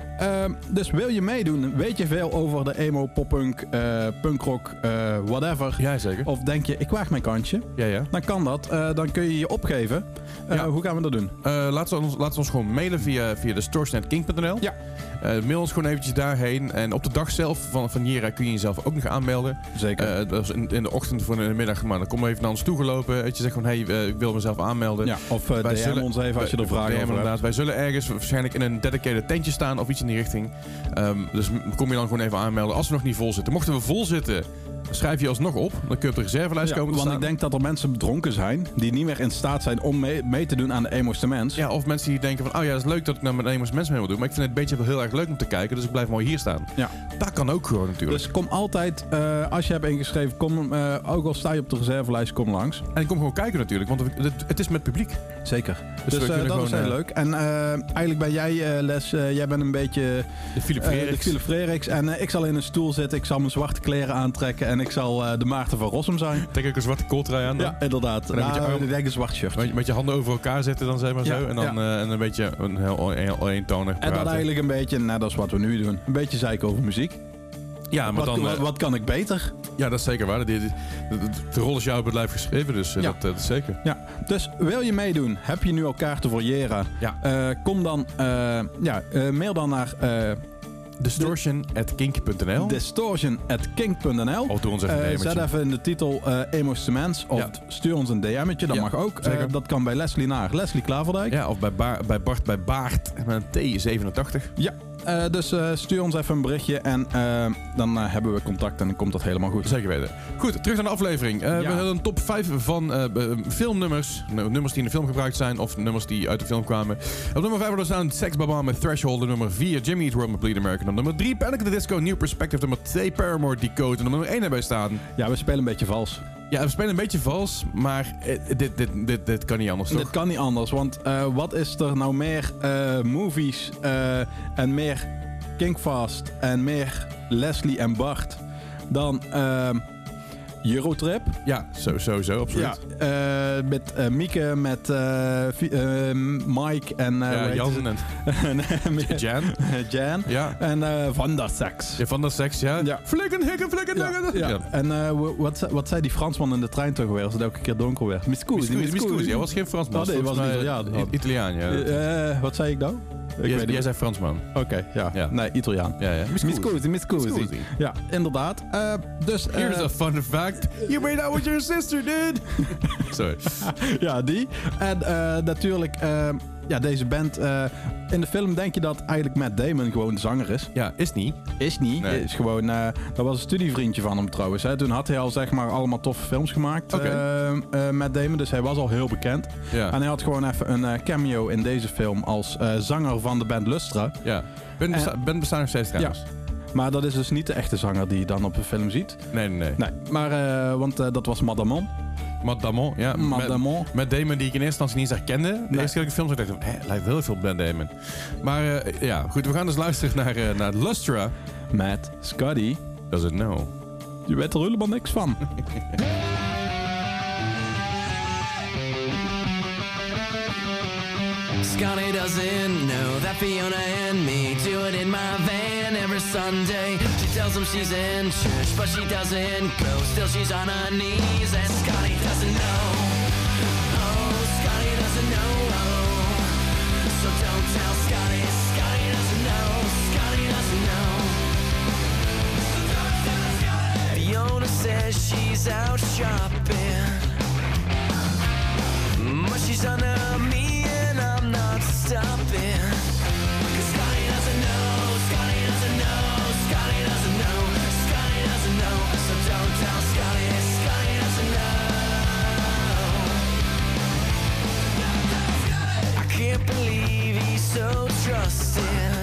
Dus wil je meedoen? Weet je veel over de emo, poppunk, eh punkrock, eh, whatever? Ja, zeker. Of denk je, ik waag mijn kantje? Ja, ja. Dan kan dat. Eh, dan kun je je opgeven. Eh, Ja. Hoe gaan we dat doen? Eh, laat, ze ons, laat ze ons gewoon mailen via, via de storesnetking.nl. Ja. Eh, mail ons gewoon eventjes daarheen. En op de dag zelf van, van Jera kun je jezelf ook nog aanmelden. Zeker. Eh, dat is in, in de ochtend of in de middag. Maar dan kom even naar ons toegelopen. Weet je, zeg gewoon, hey, eh, ik wil mezelf aanmelden. ja, of wij DM zullen- ons even als je er vragen over hebt. inderdaad. Wij zullen ergens waarschijnlijk in een dedicated tentje staan of iets in die richting. Ehm, dus kom je dan gewoon even aanmelden als we nog niet vol zitten. Mochten we vol zitten, schrijf je alsnog op. Dan kun je op de reservelijst Ja, komen want staan. ik denk dat er mensen dronken zijn die niet meer in staat zijn om mee, mee te doen aan de emo's mens. Ja, of mensen die denken van, oh ja, dat is leuk dat ik nou met Emos mensen mee wil doen. Maar ik vind het een beetje wel heel erg leuk om te kijken. Dus ik blijf mooi hier staan. Ja. Dat kan ook gewoon natuurlijk. Dus kom altijd, eh, als je hebt ingeschreven, kom, eh, ook al sta je op de reservelijst, kom langs. en ik kom gewoon kijken natuurlijk, want het, het is met publiek. Zeker. Dus, Dus, eh, dat gewoon is heel leuk. En eigenlijk ben jij, Les, jij bent een beetje de Philip de Frerichs. Philip Frerichs. En ik zal in een stoel zitten, ik zal mijn zwarte kleren aantrekken en ik zal eh, de Maarten van Rossum zijn. Trek ik een zwarte kooltrui aan dan. Ja, inderdaad. dan met je Nou, arm- ik denk een zwart shirt. Met, met je handen over elkaar zitten dan zeg maar Ja, zo. En dan ja. eh, en een beetje een heel, eentonig En praten. dat eigenlijk een beetje, net als wat we nu doen, een beetje zeiken over muziek. Ja, maar Wat, dan... wat, eh, wat kan ik beter? ja, dat is zeker waar. De, de- de rol is jou op het lijf geschreven, dus Ja. dat, dat is zeker. Ja, dus wil je meedoen? Heb je nu al kaarten voor Jera? Ja. Kom dan, ja, mail dan naar eh Distortion.kink.nl Distortion.kink.nl Of doe ons even een Eh. Zet even in de titel eh Emos Cements. Of Ja. stuur ons een DM'tje, dat Ja, mag ook. Eh, dat kan bij Leslie naar Leslie Klaverdijk. Ja, of bij, Ba- bij Bart bij Baart met een T87. Ja, eh, dus eh, stuur ons even een berichtje en eh, dan hebben we contact en dan komt dat helemaal goed. Zeker weten. Goed, terug naar de aflevering. Eh, We hadden een top 5 van eh, filmnummers. Nummers die in de film gebruikt zijn of nummers die uit de film kwamen. Op nummer 5 hadden we staan Sex Baba met Threshold. Op nummer 4 Jimmy Eat World met Bleed American. Op nummer 3 Panic at the Disco New Perspective. Nummer 2 Paramore Decode. En op nummer 1 erbij staan. Ja, we spelen een beetje vals. Ja, we spelen een beetje vals, maar eh, dit, dit, dit, dit kan niet anders, toch? Dit kan niet anders, want eh, wat is er nou meer eh, movies eh, en meer Kinkfast en meer Leslie en Bart dan ehm, Eurotrip? Ja, zo, sowieso, absoluut. Ja, eh, met eh, Mieke, met eh, Mike en Ja, Jan en [LAUGHS] Jan. [LAUGHS] Jan. Ja. En Van der Sex. ja, van de seks, ja. Ja. Flikken, hikken, flikken, Ja, hikken. ja. En wat, ze- wat zei die Fransman in de trein toch weer als het elke keer donker werd? Miss Scusi, hij was geen Fransman. Oh, nee, volgens was een Italiaan. Ja. Wat zei ik nou? Jij, jij zei Fransman. Oké, ja. Ja. Nee, Italiaan. Ja, ja. Miss Scusi, Miss Scusi. Scusi. Ja, inderdaad. Eh, dus, eh, Here's a fun fact. You made out with your sister, dude. [LAUGHS] Sorry. [LAUGHS] ja, die. En eh, natuurlijk, eh, ja, deze band. eh, in de film denk je dat eigenlijk Matt Damon gewoon de zanger is. Ja, is niet. Is niet. Nee. Is gewoon, eh, dat was een studievriendje van hem trouwens. Hè. Toen had hij al zeg maar allemaal toffe films gemaakt. Oké. eh, Matt Damon, dus hij was al heel bekend. Ja. En hij had gewoon even een eh, cameo in deze film als eh, zanger van de band Lustra. Ja. Ben, besta ben bestaan nog steeds trouwens. Maar dat is dus niet de echte zanger die je dan op de film ziet. Nee, nee, nee. Nee, maar, eh, want eh, dat was Madamon. Matt Damon, ja. Matt Met- Damon. Met Damon, die ik in eerste instantie niet eens herkende. De Nee. eerste keer dat ik de film zag, dacht ik, hé, lijkt wel heel veel op Ben Damon. Maar eh, ja, goed, we gaan dus luisteren naar, eh, naar Lustra. Matt Scotty. Does it know? Je weet er helemaal niks van. [LAUGHS] Scotty doesn't know that Fiona and me do it in my van every Sunday. She tells him she's in church, but she doesn't go. Still, she's on her knees, and Scotty doesn't know. Oh, Scotty doesn't know. So don't tell Scotty. Scotty doesn't know. Scotty doesn't know. Fiona says she's out shopping. But she's me and I'm Cause Scotty doesn't know, Scotty doesn't know, Scotty doesn't know, Scotty doesn't know. So don't tell Scotty, Scotty doesn't know. I can't believe he's so trusting.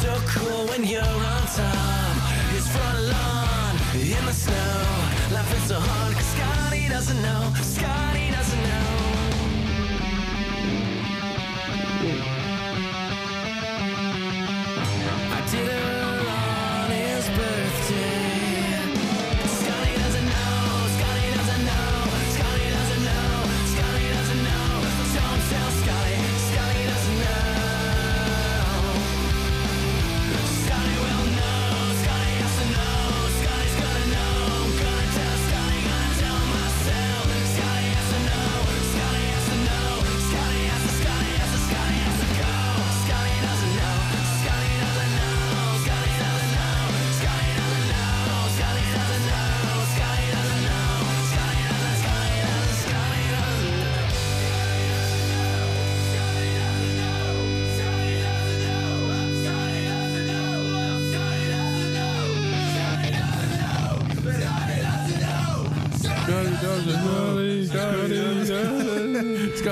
So cool when you're on top. His front lawn in the snow, laughing so hard 'cause Scotty doesn't know, Scotty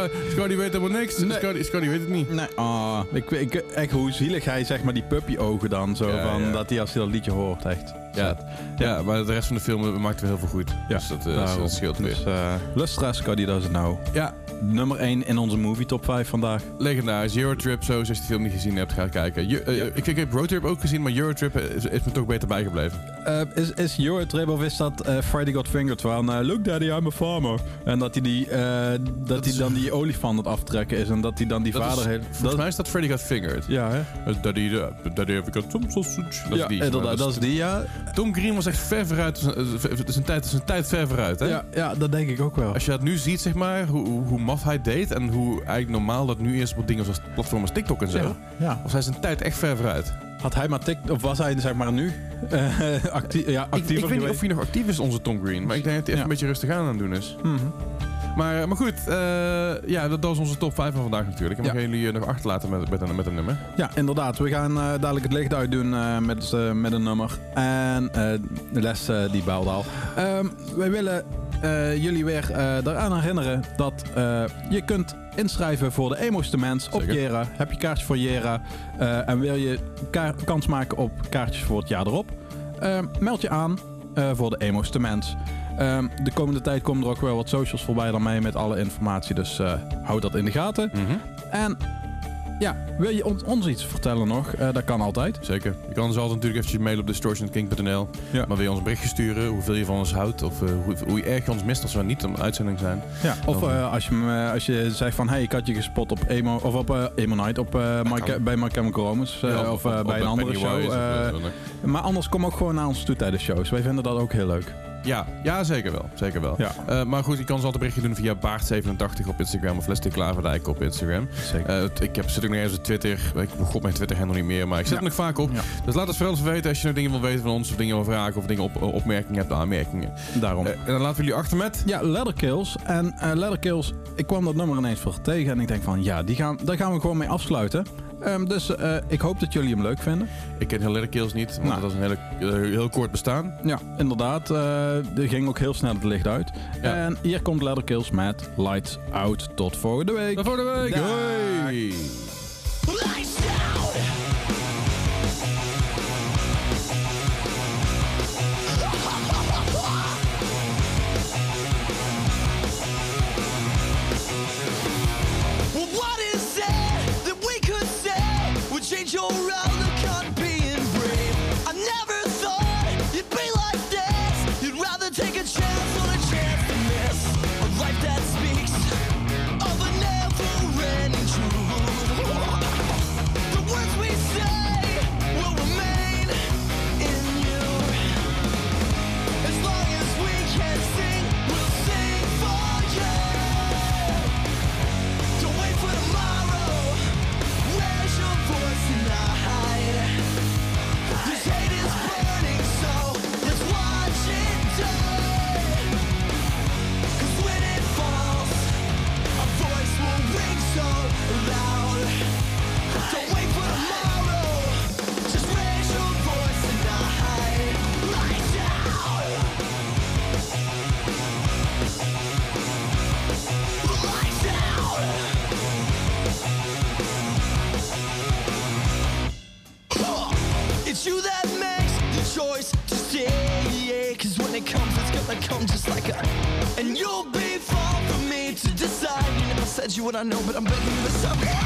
Scotty, Scotty weet helemaal niks. Scotty, Scotty weet het niet. Nee, ah, ik, ik, echt hoe zielig hij zeg maar die puppy ogen dan zo van dat hij als hij dat liedje hoort echt. Ja, ja, maar de rest van de film maakt wel heel veel goed. Ja, dus dat, eh, dat scheelt weer. Dus, uh, lustra's, Cody does it now. Ja, Nummer 1 in onze movie top 5 vandaag. legendarisch. Eurotrip, zo, als je de film niet gezien hebt, ga kijken. Je, eh, ik, ik heb Roadtrip ook gezien, maar Eurotrip is, is me toch beter bijgebleven. Is, is Eurotrip of is dat Friday Got Fingered van uh, Look daddy, I'm a farmer. En dat hij die, dat Dat hij is- dan die olifant aan het aftrekken is en dat hij dan die Dat vader is- heeft. Volgens mij is dat Freddy Got Fingered. Ja, hè? Dat Daddy, daddy sausage. Dat ja, is die. inderdaad, Tom Green was echt ver vooruit. Het is een tijd, het is een tijd ver vooruit, hè? ja. Ja, dat denk ik ook wel. Als je dat nu ziet, zeg maar, hoe, hoe, maf hij deed en hoe eigenlijk normaal dat nu is op dingen zoals platforms als TikTok en zo. Ja, ja. Was hij zijn tijd echt ver vooruit. Had hij maar tik, of was hij zeg maar nu [LAUGHS] uh, actie, ja, Ik, actiever ik weet niet of hij nog actief is, onze Tom Green. Maar ik denk dat hij even Ja. een beetje rustig aan aan het doen is. Mhm. Maar, maar goed, eh, ja, dat, dat was onze top 5 van vandaag natuurlijk. En we Ja. gaan jullie eh, nog achterlaten met, met, een, met een nummer. Ja, inderdaad. We gaan eh, dadelijk het licht uitdoen eh, met, eh, met een nummer. En eh, de les eh, die belde al. Ehm, wij willen eh, jullie weer eh eraan herinneren dat eh, je kunt inschrijven voor de Emo's Mens op. Jera. Heb je kaartjes voor Jera eh, en wil je ka- kans maken op kaartjes voor het jaar erop? eh, meld je aan eh, voor de Emo's Ehm, de komende tijd komen er ook wel wat socials voorbij dan mee met alle informatie. Dus eh, houd dat in de gaten. En ja, wil je ons, ons iets vertellen nog? Eh, dat kan altijd. Zeker. Je kan ons altijd natuurlijk eventjes mailen op distortionking.nl. Ja. Maar wil je ons een berichtje sturen, hoeveel je van ons houdt... of eh, hoe, hoe erg je ons mist als we niet een uitzending zijn. Ja, of Dan- als, je, als je zegt van... hey, ik had je gespot op Emo, of op Emo Night op, My bij My Chemical Romance. Ja, of, eh, bij een andere show. Of, maar anders kom ook gewoon naar ons toe tijdens shows. Wij vinden dat ook heel leuk. Ja, ja, zeker wel. Zeker wel. Ja. Eh, maar goed, je kan ons altijd berichtje doen via Baart87 op Instagram... of Leslie Klaverdijk op Instagram. Zeker. Eh, ik heb, zit ook nog ergens op Twitter. Ik god mijn Twitter handle niet meer, maar ik Ja. er nog vaak op. Ja. Dus laat het vooral even weten als je nog dingen wil weten van ons... of dingen wil vragen of dingen op, opmerkingen hebt, aanmerkingen. Daarom. Eh, en dan laten we jullie achter met... ja, Leatherkills. En eh Leatherkills, ik kwam dat nummer ineens voor tegen. En ik denk van, ja, die gaan, daar gaan we gewoon mee afsluiten. Ehm, dus eh, ik hoop dat jullie hem leuk vinden. Ik ken Hilary Kills niet, want Nou. dat is een hele, eh, heel kort bestaan. Ja, inderdaad. eh er ging ook heel snel het licht uit. Ja. En hier komt Leatherkills met Lights Out. Tot volgende week. Tot volgende week! Dag. Hoi! Lights out! What I know, but I'm begging you to stop.